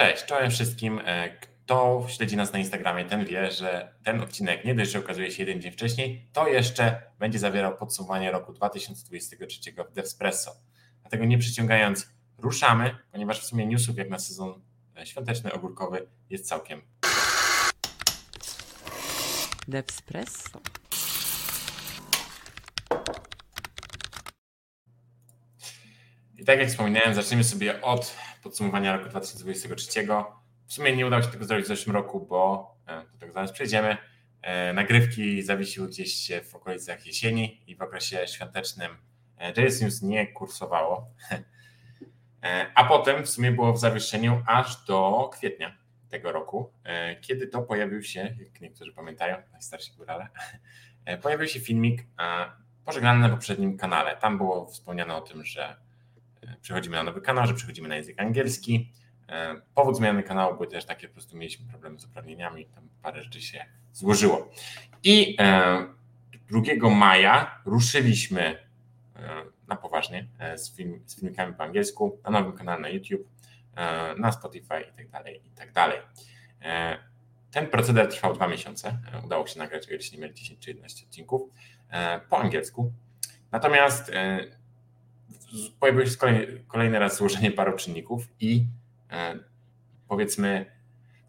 Cześć, czołem wszystkim. E, kto śledzi nas na Instagramie, ten wie, że ten odcinek nie dość, że okazuje się jeden dzień wcześniej, to jeszcze będzie zawierał podsumowanie roku 2023 w Devspresso. Dlatego nie przyciągając, ruszamy, ponieważ w sumie newsów jak na sezon e, świąteczny, ogórkowy jest całkiem. Devspresso. Tak jak wspominałem, zaczniemy sobie od podsumowania roku 2023. W sumie nie udało się tego zrobić w zeszłym roku, bo e, do tego zaraz przejdziemy. E, nagrywki zawiesiły gdzieś w okolicach jesieni i w okresie świątecznym e, JS News nie kursowało. A potem w sumie było w zawieszeniu aż do kwietnia tego roku, kiedy to pojawił się, jak niektórzy pamiętają, najstarsi górale, pojawił się filmik pożegnany na poprzednim kanale. Tam było wspomniane o tym, że przechodzimy na nowy kanał, że przechodzimy na język angielski. E, powód zmiany kanału były też takie, po prostu mieliśmy problemy z uprawnieniami, tam parę rzeczy się złożyło. I 2 e, maja ruszyliśmy e, na poważnie z, film, z filmikami po angielsku, na nowym kanale na YouTube, na Spotify i tak dalej, i tak dalej. Ten proceder trwał dwa miesiące. Udało się nagrać, o ile nie mieli 10 czy 11 odcinków po angielsku. Natomiast pojawiło się kolejny, kolejny raz złożenie paru czynników i e, powiedzmy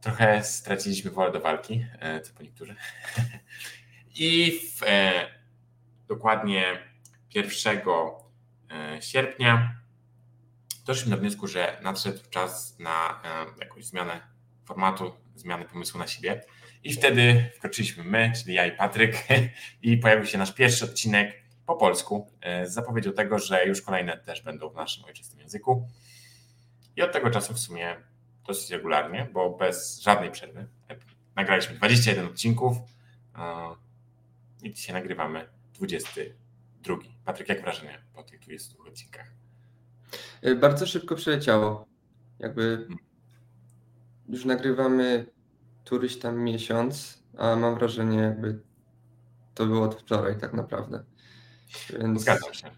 trochę straciliśmy wolę do walki, e, co po niektórzy. I w, e, dokładnie 1 e, sierpnia doszliśmy do wniosku, że nadszedł czas na jakąś zmianę formatu, zmianę pomysłu na siebie. I wtedy wkroczyliśmy my, czyli ja i Patryk, i pojawił się nasz pierwszy odcinek po polsku e, z zapowiedzią tego, że już kolejne też będą w naszym ojczystym języku. I od tego czasu w sumie dosyć regularnie, bo bez żadnej przerwy. Nagraliśmy 21 odcinków i dzisiaj nagrywamy 22. Patryk, jak wrażenie po tych 22 odcinkach? E, bardzo szybko przeleciało. Jakby już nagrywamy któryś tam miesiąc, a mam wrażenie, jakby to było od wczoraj tak naprawdę. Więc... Zgadzam się.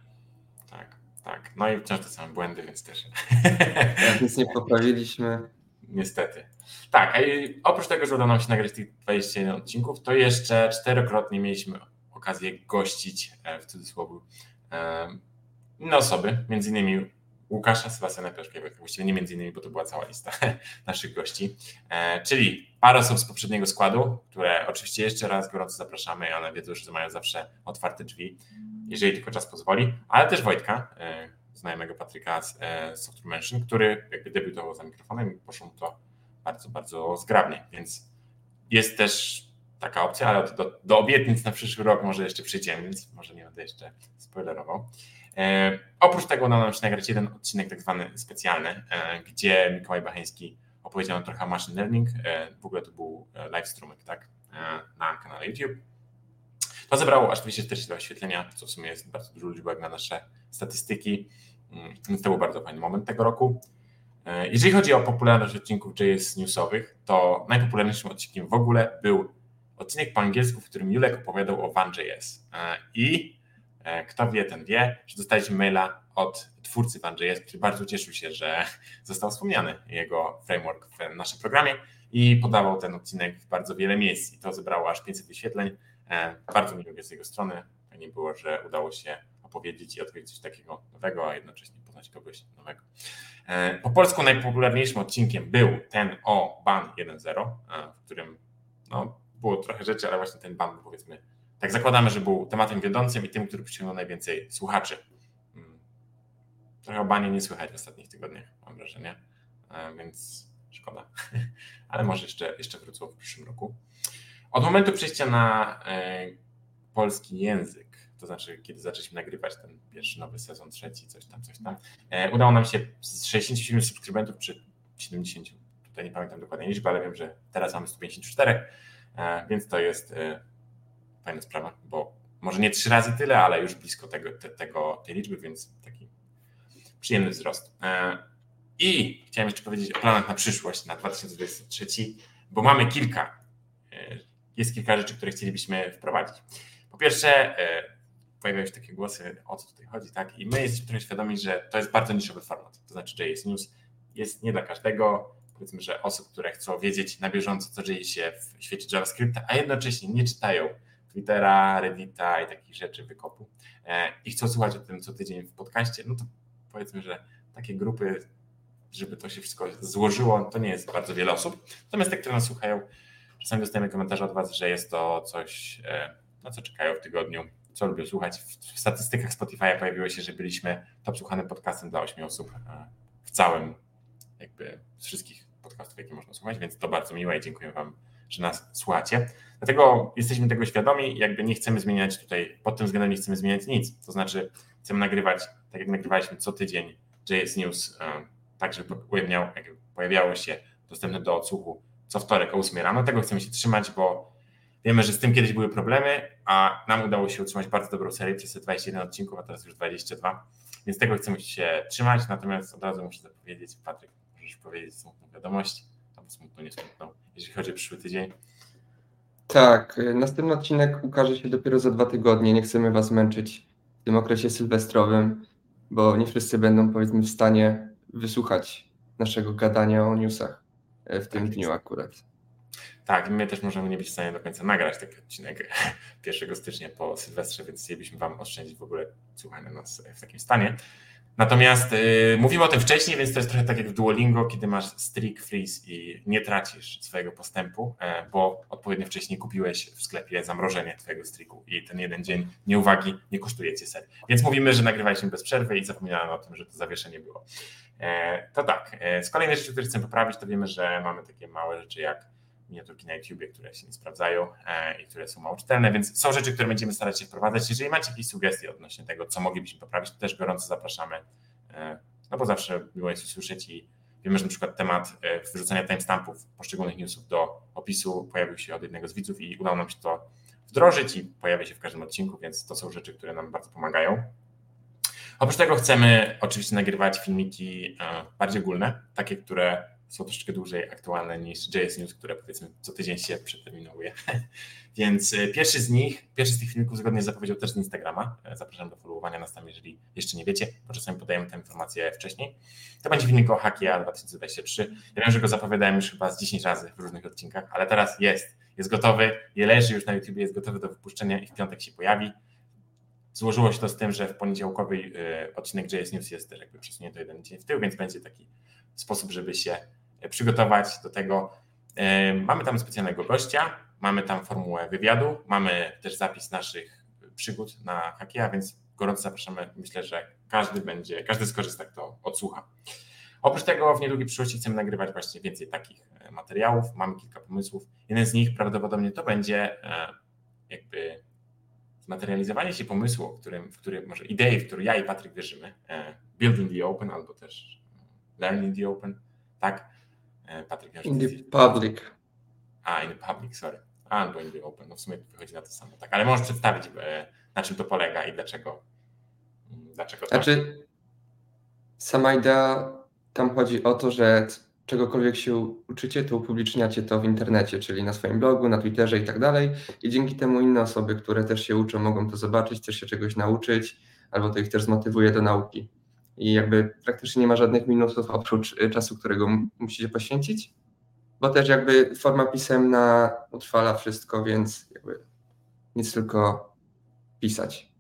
Tak, tak. No i wciąż te same błędy, więc też. Tak, nic nie poprawiliśmy. Niestety. Tak, a oprócz tego, że udało nam się nagrać tych 21 odcinków, to jeszcze czterokrotnie mieliśmy okazję gościć, e, w cudzysłowie, e, inne osoby, między innymi Łukasza Sebastiana Peszkiewicza, właściwie nie między innymi, bo to była cała lista naszych gości, e, czyli parę osób z poprzedniego składu, które oczywiście jeszcze raz gorąco zapraszamy, one wiedzą, że mają zawsze otwarte drzwi, jeżeli tylko czas pozwoli, ale też Wojtka, e, znajomego Patryka z e, Software Mansion, który jakby debiutował za mikrofonem i poszło mu to bardzo, bardzo zgrabnie, więc jest też taka opcja, ale do, do obietnic na przyszły rok może jeszcze przyjdziemy, więc może nie będę jeszcze spoilerował. E, oprócz tego udało nam się nagrać jeden odcinek tak zwany specjalny, e, gdzie Mikołaj Bacheński opowiedział trochę o machine learning. E, w ogóle to był live streaming, tak, na kanale YouTube. To zebrało aż 242 wyświetlenia, co w sumie jest bardzo dużo liczbę jak na nasze statystyki, mm, więc to był bardzo fajny moment tego roku. Jeżeli chodzi o popularność odcinków JS Newsowych, to najpopularniejszym odcinkiem w ogóle był odcinek po angielsku, w którym Julek opowiadał o Van.js. I E, kto wie, ten wie, że dostaliśmy maila od twórcy Van.js, który bardzo cieszył się, że został wspomniany jego framework w naszym programie i podawał ten odcinek w bardzo wiele miejsc i to zebrało aż 500 wyświetleń. E, bardzo miło z jego strony. Fajnie było, że udało się opowiedzieć i odkryć coś takiego nowego, a jednocześnie poznać kogoś nowego. E, po polsku najpopularniejszym odcinkiem był ten o ban 1.0, w którym no, było trochę rzeczy, ale właśnie ten ban powiedzmy tak zakładamy, że był tematem wiodącym i tym, który przyciągnął najwięcej słuchaczy. Mm. Trochę o banie nie słychać w ostatnich tygodniach, mam wrażenie, e, więc szkoda. Ale może jeszcze, jeszcze wrócą w przyszłym roku. Od momentu przejścia na e, polski język, to znaczy kiedy zaczęliśmy nagrywać ten pierwszy nowy sezon, trzeci, coś tam, coś tam, e, udało nam się z 67 subskrybentów, czy 70, tutaj nie pamiętam dokładnie liczby, ale wiem, że teraz mamy 154, więc to jest fajna sprawa, bo może nie trzy razy tyle, ale już blisko tego, te, tego, tej liczby, więc taki przyjemny wzrost. E, I chciałem jeszcze powiedzieć o planach na przyszłość, na 2023, bo mamy kilka, e, jest kilka rzeczy, które chcielibyśmy wprowadzić. Po pierwsze, e, pojawiają się takie głosy, o co tutaj chodzi, tak? I my jesteśmy trochę świadomi, że to jest bardzo niszowy format. To znaczy, jest news jest nie dla każdego. powiedzmy, że osób, które chcą wiedzieć na bieżąco, co dzieje się w świecie JavaScripta, a jednocześnie nie czytają Twittera, Reddita i takich rzeczy wykopu e, i chcą słuchać o tym co tydzień w podcaście, no to powiedzmy, że takie grupy, żeby to się wszystko złożyło, to nie jest bardzo wiele osób. Natomiast te, które nas słuchają, czasami dostajemy komentarze od Was, że jest to coś, e, na co czekają w tygodniu, co lubią słuchać. W statystykach Spotify pojawiło się, że byliśmy top słuchanym podcastem dla 8 osób e, w całym, jakby z wszystkich podcastów, jakie można słuchać, więc to bardzo miłe i dziękuję Wam, że nas słuchacie. Dlatego jesteśmy tego świadomi, jakby nie chcemy zmieniać tutaj, pod tym względem nie chcemy zmieniać nic. To znaczy, chcemy nagrywać, tak jak nagrywaliśmy co tydzień JS News, e, tak żeby pojawiało, pojawiało się dostępne do odsłuchu co wtorek o 8 rano. Tego chcemy się trzymać, bo wiemy, że z tym kiedyś były problemy, a nam udało się utrzymać bardzo dobrą serię przez te 21 odcinków, a teraz już 22. Więc tego chcemy się trzymać. Natomiast od razu muszę zapowiedzieć, Patryk, możesz powiedzieć smutną wiadomość, albo smutną, nie jeżeli chodzi o przyszły tydzień. Tak, y, następny odcinek ukaże się dopiero za dwa tygodnie. Nie chcemy Was męczyć w tym okresie sylwestrowym, bo nie wszyscy będą powiedzmy w stanie wysłuchać naszego gadania o newsach w tym tak dniu akurat. Tak, my też możemy nie być w stanie do końca nagrać taki odcinek 1 stycznia po Sylwestrze, więc chcielibyśmy Wam oszczędzić w ogóle słuchanie nas w takim stanie. Natomiast y, mówimy o tym wcześniej, więc to jest trochę tak jak w Duolingo, kiedy masz streak freeze i nie tracisz swojego postępu, e, bo odpowiednio wcześniej kupiłeś w sklepie zamrożenie twojego streaku i ten jeden dzień nieuwagi nie kosztuje cię ser. Więc mówimy, że nagrywaliśmy bez przerwy i zapominałem o tym, że to zawieszenie było. E, to tak, e, z kolejnej rzeczy, które chcę poprawić, to wiemy, że mamy takie małe rzeczy jak miniaturki na YouTubie, które się nie sprawdzają e, i które są mało czytelne, więc są rzeczy, które będziemy starać się wprowadzać. Jeżeli macie jakieś sugestie odnośnie tego, co moglibyśmy poprawić, to też gorąco zapraszamy, no bo zawsze miło jest usłyszeć i wiemy, że na przykład temat wrzucania timestampów poszczególnych newsów do opisu pojawił się od jednego z widzów i udało nam się to wdrożyć i pojawia się w każdym odcinku, więc to są rzeczy, które nam bardzo pomagają. Oprócz tego chcemy oczywiście nagrywać filmiki bardziej ogólne, takie, które są troszeczkę dłużej aktualne niż JS News, które powiedzmy co tydzień się przeterminuje. Więc e, pierwszy z nich, pierwszy z tych filmików zgodnie z zapowiedzią też z Instagrama. E, zapraszam do followowania nas tam, jeżeli jeszcze nie wiecie, bo czasami podajemy tę informację wcześniej. To będzie filmik o Hackia 2023. Ja wiem, że go zapowiadałem już chyba z 10 razy w różnych odcinkach, ale teraz jest. Jest gotowy, je leży już na YouTube, jest gotowy do wypuszczenia i w piątek się pojawi. Złożyło się to z tym, że w poniedziałkowy e, odcinek JS News jest też jakby przesunięty jeden dzień w tył, więc będzie taki sposób, żeby się przygotować do tego. E, mamy tam specjalnego gościa, mamy tam formułę wywiadu, mamy też zapis naszych przygód na Hakia, więc gorąco zapraszamy. Myślę, że każdy będzie, każdy skorzysta, kto odsłucha. Oprócz tego w niedługiej przyszłości chcemy nagrywać właśnie więcej takich e, materiałów. Mamy kilka pomysłów. Jeden z nich prawdopodobnie to będzie e, jakby zmaterializowanie się pomysłu, w którym, w którym może idei, w które ja i Patryk wierzymy, building the open albo też learning the open, tak? E, Patryk, in the public. A, in the public, sorry. Albo in the open. No w sumie wychodzi na to samo. Tak, ale możesz przedstawić, e, na czym to polega i dlaczego. Mm, dlaczego znaczy, tak? sama idea tam chodzi o to, że czegokolwiek się uczycie, to upubliczniacie to w internecie, czyli na swoim blogu, na Twitterze i tak dalej. I dzięki temu inne osoby, które też się uczą, mogą to zobaczyć, też się czegoś nauczyć, albo to ich też zmotywuje do nauki i jakby praktycznie nie ma żadnych minusów oprócz y, czasu, którego musicie poświęcić, bo też jakby forma pisemna utrwala wszystko, więc jakby nic tylko pisać.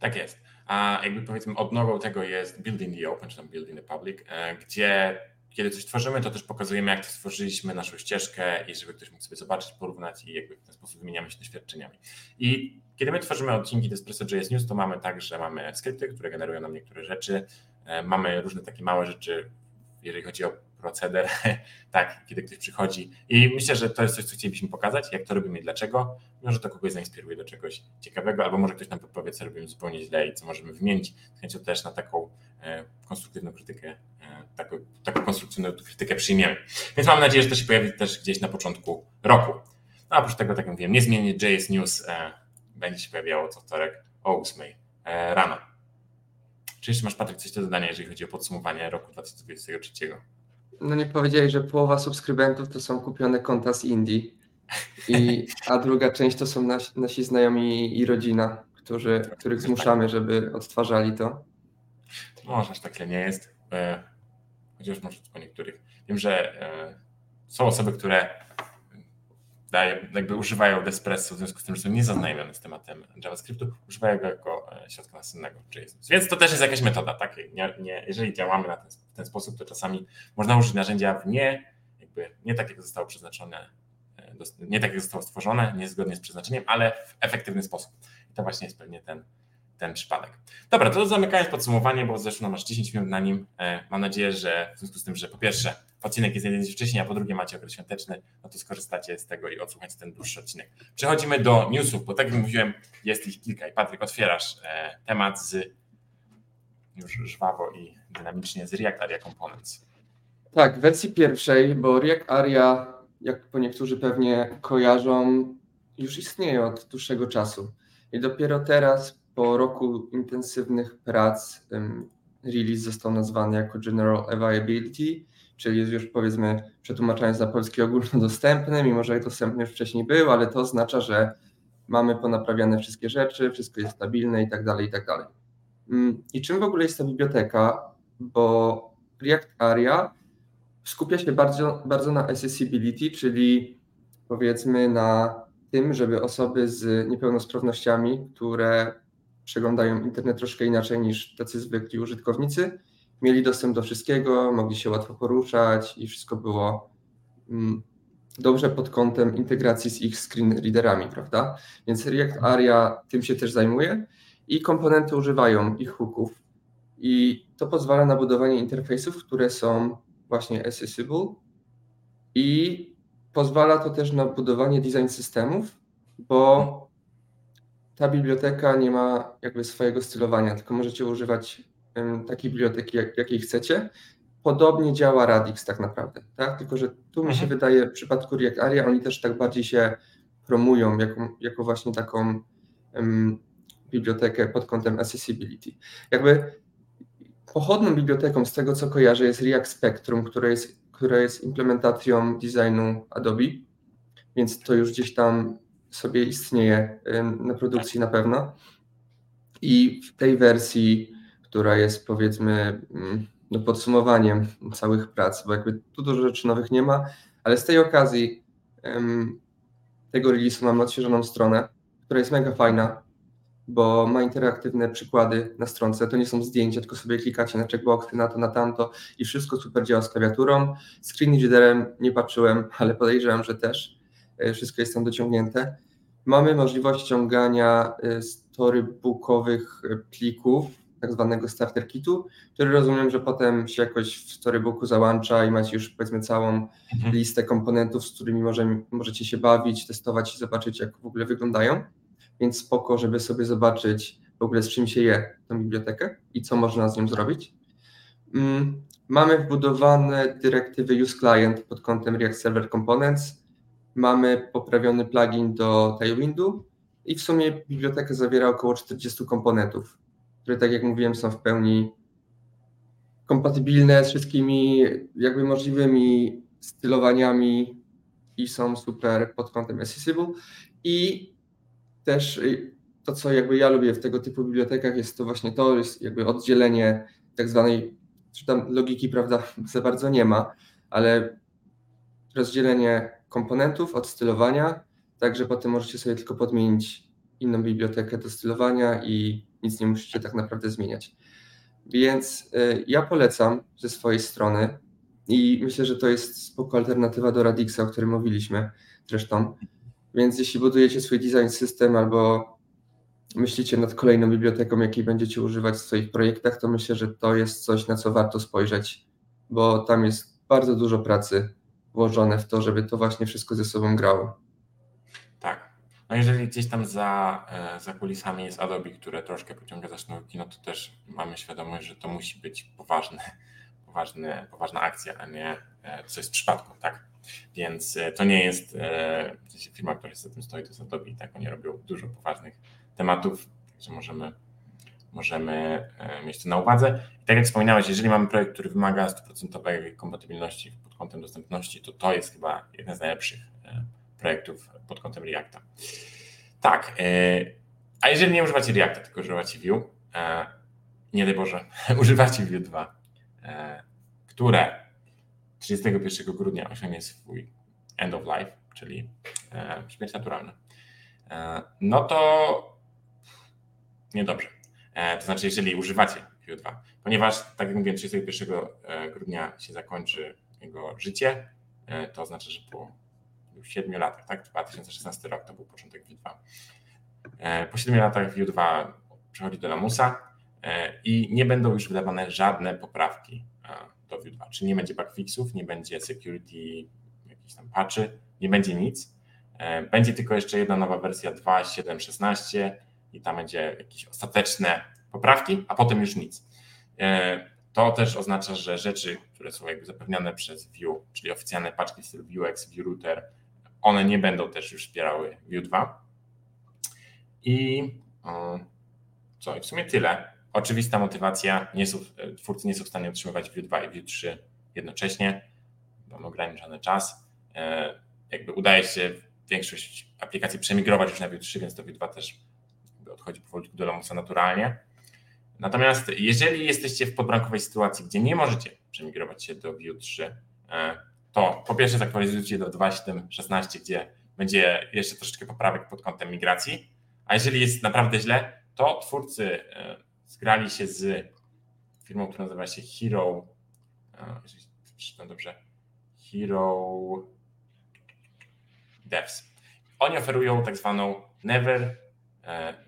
Tak jest. A jakby powiedzmy odnogą tego jest Building the Open, czy tam Building the Public, e, gdzie kiedy coś tworzymy, to też pokazujemy, jak to stworzyliśmy, naszą ścieżkę i żeby ktoś mógł sobie zobaczyć, porównać i jakby w ten sposób wymieniamy się doświadczeniami. I kiedy my tworzymy odcinki Despresso.js News, to mamy tak, że mamy skrypty, które generują nam niektóre rzeczy, e, mamy różne takie małe rzeczy, jeżeli chodzi o proceder, tak, kiedy ktoś przychodzi. I myślę, że to jest coś, co chcielibyśmy pokazać, jak to robimy i dlaczego. Może to kogoś zainspiruje do czegoś ciekawego, albo może ktoś nam podpowie, co robimy zupełnie źle i co możemy wymienić. Z chęcią też na taką e, konstruktywną krytykę, e, taką, taką konstruktywną krytykę przyjmiemy. Więc mam nadzieję, że to się pojawi też gdzieś na początku roku. No, oprócz tego, tak jak mówiłem, niezmiennie JS News będzie się pojawiało co wtorek o 8 e, rano. Czy jeszcze masz, Patryk, coś do dodania, jeżeli chodzi o podsumowanie roku 2023? No nie powiedziałeś, że połowa subskrybentów to są kupione konta z Indii, i, a druga część to są nasi, nasi znajomi i rodzina, którzy, których zmuszamy, żeby odtwarzali to. Może aż tak nie jest. E, chociaż może po niektórych. Wiem, że są osoby, które daje, jakby używają Despresso w związku z tym, że są niezaznajomione z tematem JavaScriptu, używają go jako środka nasennego JSON. Więc to też jest jakaś metoda, tak? Nie, nie, jeżeli działamy na ten, w ten sposób, to czasami można użyć narzędzia w nie, jakby nie tak, jak zostało przeznaczone nie tak jak zostało stworzone, niezgodnie z przeznaczeniem, ale w efektywny sposób. I to właśnie jest pewnie ten, ten przypadek. Dobra, to zamykając podsumowanie, bo nam aż 10 minut na nim. E, mam nadzieję, że w związku z tym, że po pierwsze odcinek jest jeden dzień wcześniej, a po drugie macie okres świąteczny, no to skorzystacie z tego i odsłuchacie ten dłuższy odcinek. Przechodzimy do newsów, bo tak jak mówiłem, jest ich kilka. I Patryk, otwierasz e, temat z już żwawo i dynamicznie z React Aria Components. Tak, w wersji pierwszej, bo React Aria jak po niektórzy pewnie kojarzą, już istnieje od dłuższego czasu. I dopiero teraz, po roku intensywnych prac, release został nazwany jako General Availability, czyli jest już powiedzmy, przetłumaczając na polski ogólnodostępny, mimo że dostępny już wcześniej był, ale to oznacza, że mamy ponaprawiane wszystkie rzeczy, wszystko jest stabilne i tak dalej, i tak dalej. Mm, I czym w ogóle jest ta biblioteka? Bo React Aria skupia się bardzo, bardzo na accessibility, czyli powiedzmy na tym, żeby osoby z niepełnosprawnościami, które przeglądają internet troszkę inaczej niż tacy zwykli użytkownicy, mieli dostęp do wszystkiego, mogli się łatwo poruszać i wszystko było mm, dobrze pod kątem integracji z ich screen readerami, prawda? Więc React Aria tym się też zajmuje i komponenty używają ich hooków i to pozwala na budowanie interfejsów, które są właśnie accessible i pozwala to też na budowanie design systemów, bo ta biblioteka nie ma jakby swojego stylowania, tylko możecie używać takiej biblioteki, jak, jakiej chcecie. Podobnie działa Radix tak naprawdę, tak? Tylko, że tu mi się mhm. wydaje w przypadku React Aria oni też tak bardziej się promują jako, jako właśnie taką um, bibliotekę pod kątem accessibility. Jakby Pochodną biblioteką z tego, co kojarzę, jest React Spectrum, które jest, które jest implementacją designu Adobe, więc to już gdzieś tam sobie istnieje na produkcji na pewno. I w tej wersji, która jest powiedzmy mm, no, podsumowaniem całych prac, bo jakby tu dużo rzeczy nowych nie ma, ale z tej okazji tego release'u mamy odświeżoną stronę, która jest mega fajna, bo ma interaktywne przykłady na stronce. To nie są zdjęcia, tylko sobie klikacie na checkboxy, na to, na tamto i wszystko super działa z klawiaturą. Screen readerem nie patrzyłem, ale podejrzewam, że też. E, wszystko jest tam dociągnięte. Mamy możliwość ściągania e, storybookowych e, plików, tak zwanego starter kitu, który rozumiem, że potem się jakoś w storybooku załącza i macie już powiedzmy całą mhm. listę komponentów, z którymi może, możecie się bawić, testować i zobaczyć, jak w ogóle wyglądają więc spoko, żeby sobie zobaczyć w ogóle z czym się je tę bibliotekę i co można z nią zrobić. Mm, mamy wbudowane dyrektywy Use Client pod kątem React Server Components, mamy poprawiony plugin do Tailwindu i w sumie biblioteka zawiera około 40 komponentów, które tak jak mówiłem są w pełni kompatybilne z wszystkimi jakby możliwymi stylowaniami i są super pod kątem accessible. I też y, to, co jakby ja lubię w tego typu bibliotekach, jest to właśnie to, jest jakby oddzielenie tak zwanej, czy tam logiki, prawda, za bardzo nie ma, ale rozdzielenie komponentów od stylowania, tak że potem możecie sobie tylko podmienić inną bibliotekę do stylowania i nic nie musicie tak naprawdę zmieniać. Więc y, ja polecam ze swojej strony i myślę, że to jest spoko alternatywa do Radixa, o którym mówiliśmy zresztą. Więc jeśli budujecie swój design system albo myślicie nad kolejną biblioteką, jakiej będziecie używać w swoich projektach, to myślę, że to jest coś, na co warto spojrzeć, bo tam jest bardzo dużo pracy włożone w to, żeby to właśnie wszystko ze sobą grało. Tak. No jeżeli gdzieś tam za, e, za kulisami jest Adobe, które troszkę pociąga za sznurki, no to też mamy świadomość, że to musi być poważny, poważny, poważna akcja, a nie e, coś z przypadku, tak? Więc e, to nie jest e, firma, która za tym stoi, to jest Adobe tak oni robią dużo poważnych tematów, także możemy, możemy e, mieć to na uwadze. I tak jak wspominałeś, jeżeli mamy projekt, który wymaga 100% kompatybilności pod kątem dostępności, to to jest chyba jeden z najlepszych projektów pod kątem Reacta. Tak, a jeżeli nie używacie Reacta, tylko używacie Vue, nie daj Boże, używacie Vue 2, które 31 grudnia osiągnie swój end of life, czyli e, śmierć naturalna, e, no to niedobrze. E, to znaczy, jeżeli używacie Vue 2, ponieważ, tak jak mówiłem, 31 e, grudnia się zakończy jego życie, e, to oznacza, że po 7 latach, tak? 2016 rok to był początek Vue 2. E, po 7 latach Vue 2 przechodzi do Lamusa i nie będą już wydawane żadne poprawki do Vue 2, czyli nie będzie bugfixów, nie będzie security, jakichś tam patchy, nie będzie nic. Będzie tylko jeszcze jedna nowa wersja 2.7.16 i tam będzie jakieś ostateczne poprawki, a potem już nic. To też oznacza, że rzeczy, które są jakby zapewniane przez Vue, czyli oficjalne paczki stylu Vuex, Vue Router, one nie będą też już wspierały Vue 2. I co, i w sumie tyle. Oczywista motywacja, nie są, twórcy nie są w stanie utrzymywać Vue 2 i Vue 3 jednocześnie, mam ograniczony czas. E, jakby udaje się większość aplikacji przemigrować już na Vue 3, więc to Vue 2 też odchodzi powoli do lamusa naturalnie. Natomiast jeżeli jesteście w podbrankowej sytuacji, gdzie nie możecie przemigrować się do Vue 3, e, to po pierwsze zaktualizujcie do 2.7.16, gdzie będzie jeszcze troszeczkę poprawek pod kątem migracji, a jeżeli jest naprawdę źle, to twórcy e, zgrali się z firmą, która nazywa się Hero, e, jeżeli przeczytam dobrze, Hero Devs. Oni oferują tak zwaną Never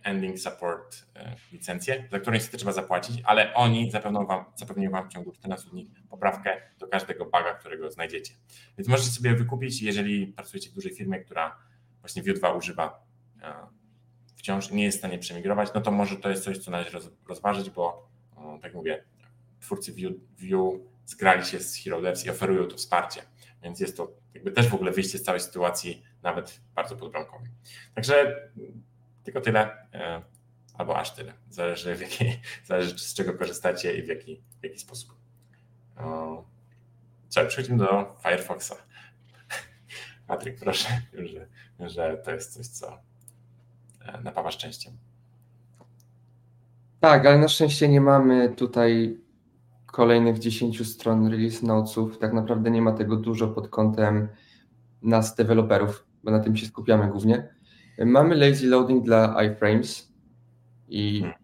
ending support e, licencję, za którą niestety trzeba zapłacić, ale oni zapewnią wam, zapewnią wam w ciągu 14 dni poprawkę do każdego buga, którego znajdziecie. Więc możecie sobie wykupić, jeżeli pracujecie w dużej firmie, która właśnie Vue 2 używa e, wciąż nie jest w stanie przemigrować, no to może to jest coś, co należy rozważyć, bo tak mówię, twórcy Vue, zgrali się z Hero Devs i oferują to wsparcie, więc jest to jakby też w ogóle wyjście z całej sytuacji, nawet bardzo podbramkowej. Także tylko tyle, e, albo aż tyle. Zależy, w jakiej, zależy z czego korzystacie i w jaki, w jaki sposób. Co, przechodzimy do Firefoxa. Patryk, proszę, że, że to jest coś, co e, napawa szczęściem. Tak, ale na szczęście nie mamy tutaj kolejnych 10 stron release notesów. Tak naprawdę nie ma tego dużo pod kątem nas, deweloperów, bo na tym się skupiamy głównie. Mamy lazy loading dla iframes i hmm.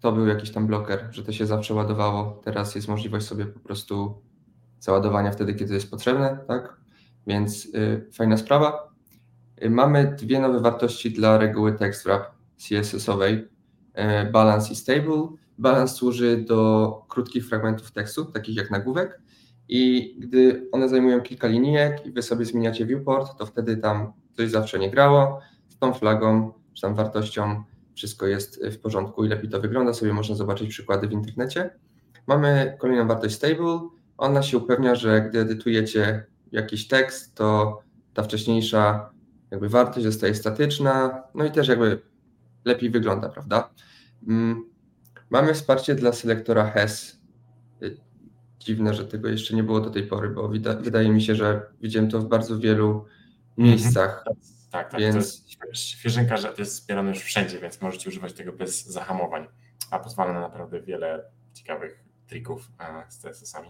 to był jakiś tam bloker, że to się zawsze ładowało. Teraz jest możliwość sobie po prostu załadowania wtedy, kiedy jest potrzebne, tak? Więc y, fajna sprawa. Y, mamy dwie nowe wartości dla reguły TextWrap CSS-owej, y, balance i stable. Balance służy do krótkich fragmentów tekstu, takich jak nagłówek i gdy one zajmują kilka linijek i wy sobie zmieniacie viewport, to wtedy tam coś zawsze nie grało tą flagą, czy tam wartością wszystko jest w porządku i lepiej to wygląda. Sobie można zobaczyć przykłady w internecie. Mamy kolejną wartość stable. Ona się upewnia, że gdy edytujecie jakiś tekst, to ta wcześniejsza jakby wartość zostaje statyczna, no i też jakby lepiej wygląda, prawda? Mm, mamy wsparcie dla selektora HES. Dziwne, że tego jeszcze nie było do tej pory, bo wydaje mi się, że widziałem to w bardzo wielu miejscach. Tak, tak. Więc... To jest świeżynka, że to jest wspierane już wszędzie, więc możecie używać tego bez zahamowań, a pozwala na naprawdę wiele ciekawych trików z CSS-ami.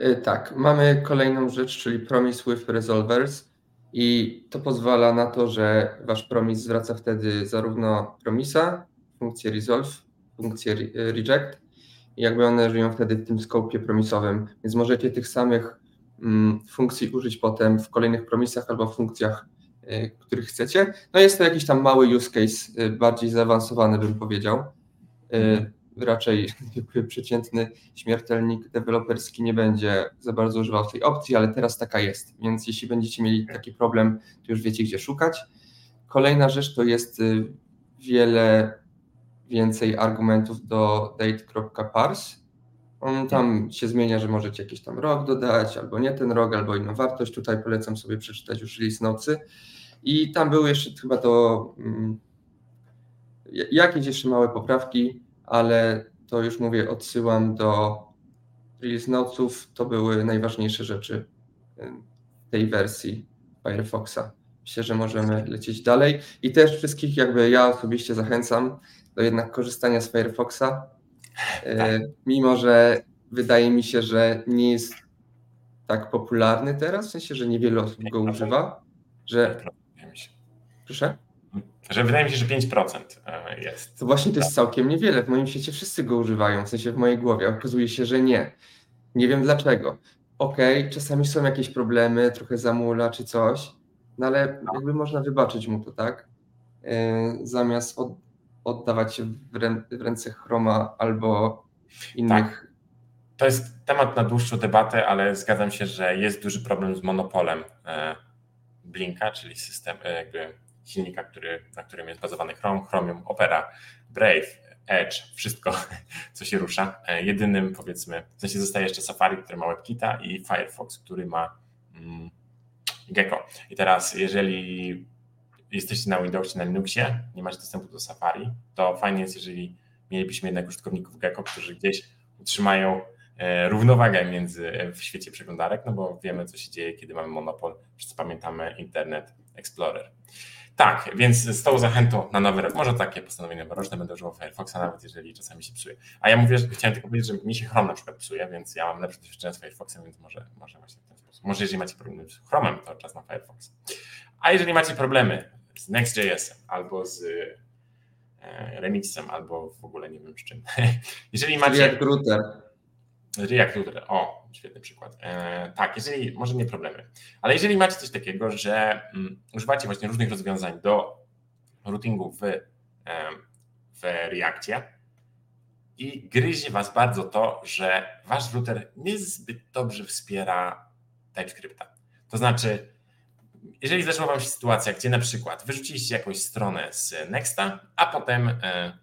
Y, tak, mamy kolejną rzecz, czyli Promise with Resolvers i to pozwala na to, że wasz promise zwraca wtedy zarówno promisa, funkcję resolve, funkcję reject i jakby one żyją wtedy w tym skopie promisowym, więc możecie tych samych funkcji użyć potem w kolejnych promisach albo funkcjach, y, których chcecie. No jest to jakiś tam mały use case, y, bardziej zaawansowany bym powiedział. Mhm. Raczej przeciętny śmiertelnik deweloperski nie będzie za bardzo używał tej opcji, ale teraz taka jest. Więc jeśli będziecie mieli taki problem, to już wiecie, gdzie szukać. Kolejna rzecz to jest wiele więcej argumentów do date.parse on tam się zmienia, że możecie jakiś tam rok dodać, albo nie ten rok, albo inną wartość. Tutaj polecam sobie przeczytać już list nocy. I tam były jeszcze chyba to um, jakieś jeszcze małe poprawki, ale to już mówię, odsyłam do release notesów. To były najważniejsze rzeczy tej wersji Firefoxa. Myślę, że możemy lecieć dalej. I też wszystkich jakby ja osobiście zachęcam do jednak korzystania z Firefoxa tak. E, mimo, że wydaje mi się, że nie jest tak popularny teraz, w sensie, że niewiele osób go używa, że... Proszę? Że wydaje mi się, że 5% e, jest. To właśnie to jest całkiem niewiele. W moim świecie wszyscy go używają, w sensie w mojej głowie. Okazuje się, że nie. Nie wiem dlaczego. Okej, okay, czasami są jakieś problemy, trochę zamula czy coś, no ale no. jakby można wybaczyć mu to, tak? Yy, zamiast od, oddawać się w, rę, w ręce Chroma albo innych. Tak. To jest temat na dłuższą debatę, ale zgadzam się, że jest duży problem z monopolem e, Blinka, czyli system, e, jakby silnika, który, na którym jest bazowany Chrome, Chromium, Opera, Brave, Edge, wszystko, co się rusza. E, jedynym, powiedzmy, w sensie zostaje jeszcze Safari, który ma WebKita i Firefox, który ma mm, Gecko. I teraz, jeżeli jesteście na Windowsie, na Linuxie, nie macie dostępu do Safari, to fajnie jest, jeżeli mielibyśmy jednak użytkowników Gecko, którzy gdzieś utrzymają e, równowagę między w świecie przeglądarek, no bo wiemy, co się dzieje, kiedy mamy monopol. Wszyscy pamiętamy Internet Explorer. Tak, więc z tą zachętą na nowy rok, może takie postanowienia roczne będę używał Firefoxa, nawet jeżeli czasami się psuje. A ja mówię, że chciałem tylko powiedzieć, że mi się Chrome na przykład psuje, więc ja mam lepsze doświadczenie z Firefoxem, więc może, może właśnie w ten sposób. Może jeżeli macie problemy z Chromem, to czas na Firefox. A jeżeli macie problemy z Next.js albo z e, Remixem, albo w ogóle nie wiem z czym. jeżeli macie... Jak router. React Router, o, świetny przykład. E, tak, jeżeli, może nie problemy, ale jeżeli macie coś takiego, że mm, używacie właśnie różnych rozwiązań do routingu w, e, w Reactie i gryzie Was bardzo to, że Wasz router niezbyt dobrze wspiera TypeScripta. To znaczy, jeżeli zdarzyła Wam się sytuacja, gdzie na przykład wyrzuciliście jakąś stronę z Nexta, a potem e,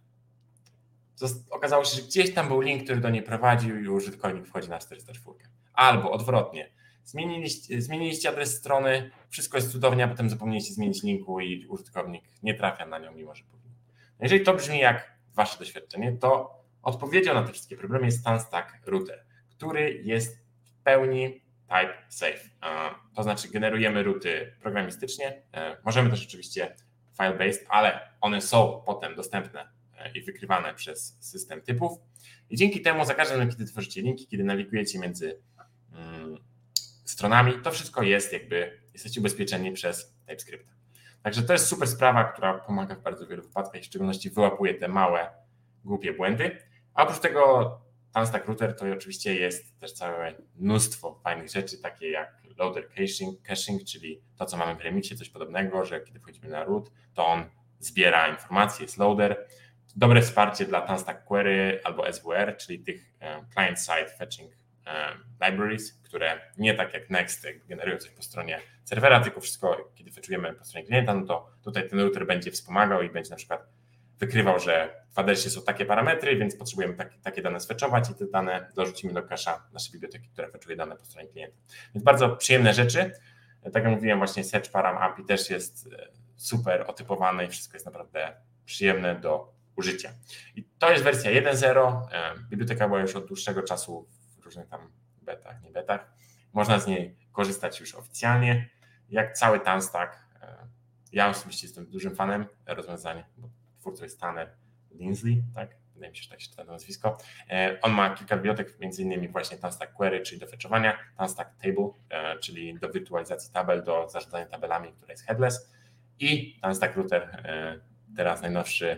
okazało się, że gdzieś tam był link, który do niej prowadził i użytkownik wchodzi na 404. Albo odwrotnie, zmieniliście, zmieniliście adres strony, wszystko jest cudownie, a potem zapomnieliście zmienić linku i użytkownik nie trafia na nią, mimo że powinien. No jeżeli to brzmi jak wasze doświadczenie, to odpowiedzią na te wszystkie problemy jest StanStack Router, który jest w pełni type safe. To znaczy generujemy ruty programistycznie, e, możemy też oczywiście file-based, ale one są potem dostępne i wykrywane przez system typów. I dzięki temu za każdym razem, kiedy tworzycie linki, kiedy nawigujecie między mm, stronami, to wszystko jest jakby, jesteście ubezpieczeni przez TypeScript. Także to jest super sprawa, która pomaga w bardzo wielu wypadkach, w szczególności wyłapuje te małe, głupie błędy. A oprócz tego Tanstack Router to oczywiście jest też całe mnóstwo fajnych rzeczy, takie jak loader caching, caching, czyli to, co mamy w Remixie, coś podobnego, że kiedy wchodzimy na root, to on zbiera informacje, jest loader. Dobre wsparcie dla Tanstack Query albo SWR, czyli tych e, client-side fetching e, libraries, które nie tak jak Next generują coś po stronie serwera, tylko wszystko, kiedy fetchujemy po stronie klienta, no to tutaj ten router będzie wspomagał i będzie na przykład wykrywał, że w adresie są takie parametry, więc potrzebujemy takie, takie dane sfetchować i te dane dorzucimy do cache'a naszej biblioteki, która fetchuje dane po stronie klienta. Więc bardzo przyjemne rzeczy. Tak jak mówiłem, właśnie Search Param API też jest e, super otypowane i wszystko jest naprawdę przyjemne do użycia. I to jest wersja 1.0. E, biblioteka była już od dłuższego czasu w różnych tam betach, nie betach. Można z niej korzystać już oficjalnie. Jak cały Tanstack, e, ja osobiście jestem dużym fanem rozwiązań, bo twórcą jest Tanner Linsley, tak? Wydaje mi się, że tak się czyta to nazwisko. E, on ma kilka bibliotek, między innymi właśnie Tanstack Query, czyli do fetchowania, Tanstack Table, czyli do wirtualizacji tabel, do zarządzania tabelami, która jest headless i Tanstack Router, teraz najnowszy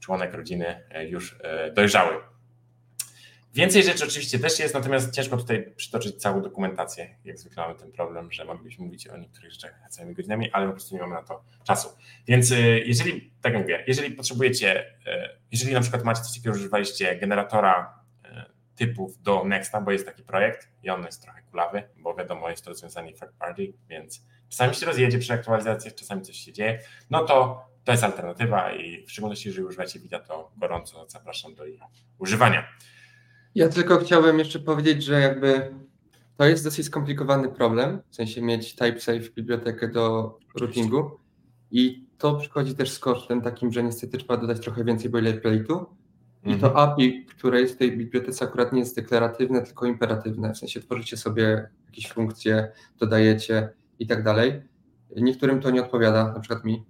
członek rodziny e, już e, dojrzały. Więcej rzeczy oczywiście też jest, natomiast ciężko tutaj przytoczyć całą dokumentację. Jak zwykle mamy ten problem, że moglibyśmy mówić o niektórych rzeczach całymi godzinami, ale po prostu nie mamy na to czasu. Więc e, jeżeli, tak jak mówię, jeżeli potrzebujecie, jeżeli na przykład macie coś takiego, używaliście generatora typów do Nexta, bo jest taki projekt i on jest trochę kulawy, bo wiadomo, jest to rozwiązanie third party, więc czasami się rozjedzie przy aktualizacjach, czasami coś się dzieje, no to to jest alternatywa i w szczególności, jeżeli używacie Vita, to gorąco zapraszam do jej używania. Ja tylko chciałem jeszcze powiedzieć, że jakby to jest dosyć skomplikowany problem, w sensie mieć TypeSafe bibliotekę do routingu i to przychodzi też z kosztem takim, że niestety trzeba dodać trochę więcej boilerplate'u i to mhm. API, które jest w tej bibliotece akurat nie jest deklaratywne, tylko imperatywne, w sensie tworzycie sobie jakieś funkcje, dodajecie i tak dalej. Niektórym to nie odpowiada, na przykład mi.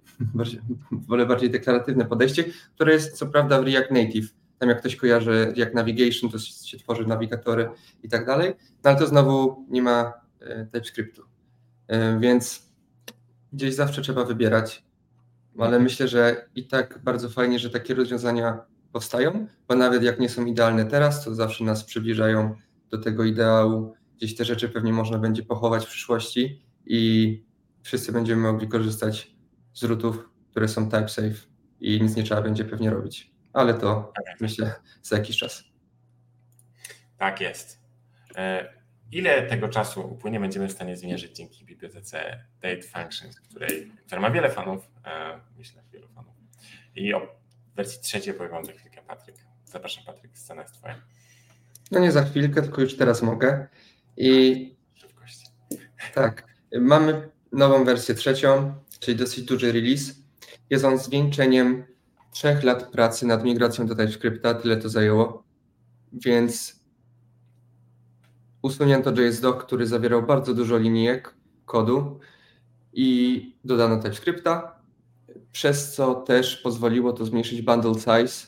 Wolę bardziej deklaratywne podejście, które jest co prawda w React Native tam jak ktoś kojarzy jak navigation, to się tworzy nawigatory i tak dalej, no ale to znowu nie ma e, TypeScriptu. E, więc gdzieś zawsze trzeba wybierać, ale myślę, że i tak bardzo fajnie, że takie rozwiązania powstają, bo nawet jak nie są idealne teraz, to zawsze nas przybliżają do tego ideału. Gdzieś te rzeczy pewnie można będzie pochować w przyszłości i wszyscy będziemy mogli korzystać z rootów, które są type safe i nic nie trzeba będzie pewnie robić. Ale to tak. myślę za jakiś czas. Tak jest. E, ile tego czasu upłynie, będziemy w stanie zmierzyć dzięki bibliotece Date Functions, której, która ma wiele fanów, e, myślę, wielu fanów. I o wersji trzeciej powiem za chwilkę, Patryk. Zapraszam, Patryk, scena jest twoja. No nie za chwilkę, tylko już teraz mogę. I szybkość. Tak, mamy nową wersję trzecią, czyli dosyć duży release. Jest on zwieńczeniem trzech lat pracy nad migracją do TypeScripta, tyle to zajęło. Więc usunięto JSDoc, który zawierał bardzo dużo linijek kodu i dodano TypeScripta, przez co też pozwoliło to zmniejszyć bundle size,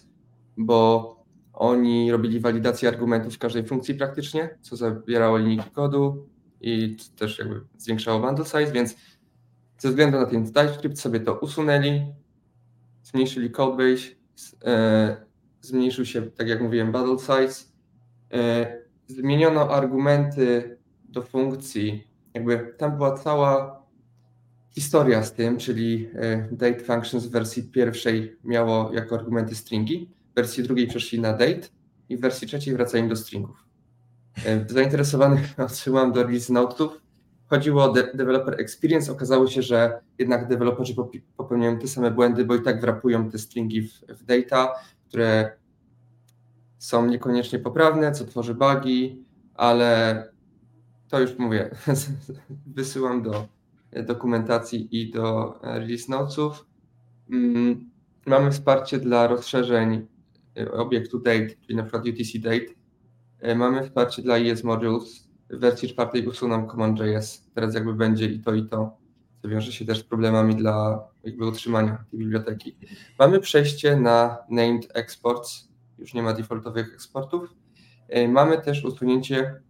bo oni robili walidację argumentów w każdej funkcji praktycznie, co zabierało linijki kodu i też jakby zwiększało bundle size, więc ze względu na ten TypeScript sobie to usunęli, zmniejszyli codebase, e, zmniejszył się, tak jak mówiłem, bundle size, e, zmieniono argumenty do funkcji, jakby tam była cała historia z tym, czyli e, date functions w wersji pierwszej miało jako argumenty stringi, w wersji drugiej przeszli na date i w wersji trzeciej wracają do stringów. Zainteresowanych odsyłam do release notów. Chodziło o de developer experience. Okazało się, że jednak deweloperzy popełniają te same błędy, bo i tak wrapują te stringi w, w data, które są niekoniecznie poprawne, co tworzy bugi, ale to już mówię, wysyłam do dokumentacji i do release notesów. Mm, mamy wsparcie dla rozszerzeń y, obiektu date, czyli na przykład UTC date. Y, mamy wsparcie dla ES modules. W wersji czwartej usuną CommonJS. Teraz jakby będzie i to, i to. To wiąże się też z problemami dla jakby utrzymania tej biblioteki. Mamy przejście na named exports, już nie ma defaultowych eksportów. E, mamy też usunięcie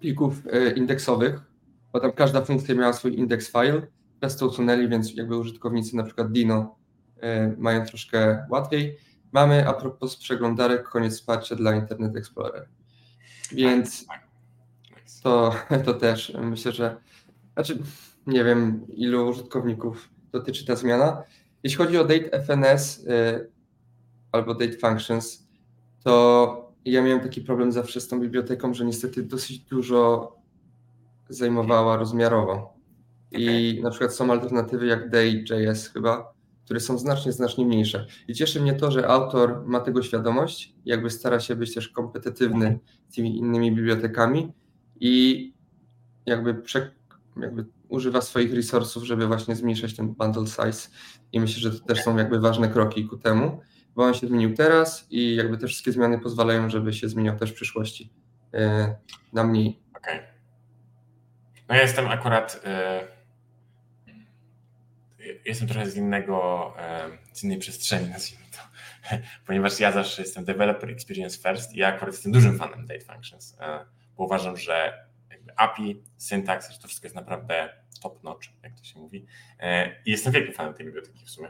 plików e, indeksowych, bo tam każda funkcja miała swój index file. Teraz to usunęli, więc jakby użytkownicy na przykład Dino e, mają troszkę łatwiej. Mamy a propos przeglądarek koniec wsparcia dla Internet Explorer. Więc to, to też myślę, że znaczy nie wiem ilu użytkowników dotyczy ta zmiana. Jeśli chodzi o Date FNS albo Date Functions, to ja miałem taki problem zawsze z tą biblioteką, że niestety dosyć dużo zajmowała rozmiarowo. I okay. na przykład są alternatywy jak Day.js chyba, które są znacznie, znacznie mniejsze. I cieszy mnie to, że autor ma tego świadomość, jakby stara się być też kompetytywny z tymi innymi bibliotekami i jakby, prze, jakby używa swoich resursów, żeby właśnie zmniejszać ten bundle size. I myślę, że to też są jakby ważne kroki ku temu bo on się zmienił teraz i jakby te wszystkie zmiany pozwalają, żeby się zmieniał też w przyszłości e, na mniej. Okej. Okay. No ja jestem akurat y, jestem trochę z innego, y, z innej przestrzeni, nazwijmy to, ponieważ ja zawsze jestem developer experience first i ja akurat jestem dużym fanem date functions, bo uważam, że API, syntaks, że to wszystko jest naprawdę top notch, jak to się mówi. I jestem wielkim fanem tej biblioteki w sumie.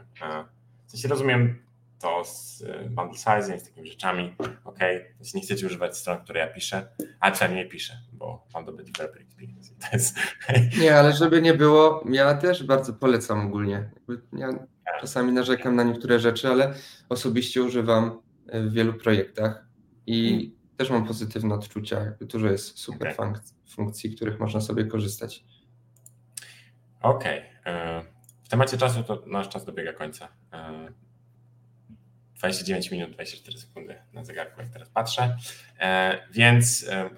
W sensie rozumiem to z y, bundle sizing, z takimi rzeczami, ok, więc nie chcecie używać stron, które ja piszę, ale przynajmniej nie piszę, bo mam dobry developer experience. To jest... Nie, ale żeby nie było, ja też bardzo polecam ogólnie. Ja czasami narzekam na niektóre rzeczy, ale osobiście używam w wielu projektach i hmm. Też mam pozytywne odczucia. Jakby dużo jest super okay. funkcji, których można sobie korzystać. Okej. Okay. W temacie czasu to nasz czas dobiega końca. 29 minut, 24 sekundy na zegarku, jak teraz patrzę. E, więc e,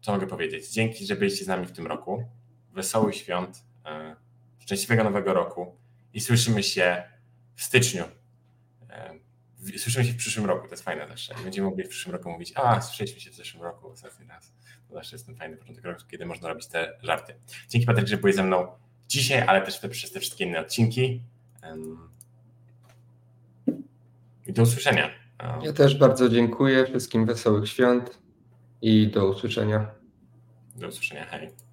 co mogę powiedzieć? Dzięki, że byliście z nami w tym roku. Wesołych świąt, e, szczęśliwego nowego roku i słyszymy się w styczniu. Słyszymy się w przyszłym roku, to jest fajne zawsze. I będziemy mogli w przyszłym roku mówić, a słyszeliśmy się w zeszłym roku ostatni raz. To zawsze jest ten fajny początek roku, kiedy można robić te żarty. Dzięki Patryk, że byłeś ze mną dzisiaj, ale też te, przez te wszystkie inne odcinki. I do usłyszenia. Ja też bardzo dziękuję. Wszystkim wesołych świąt i do usłyszenia. Do usłyszenia. Hej.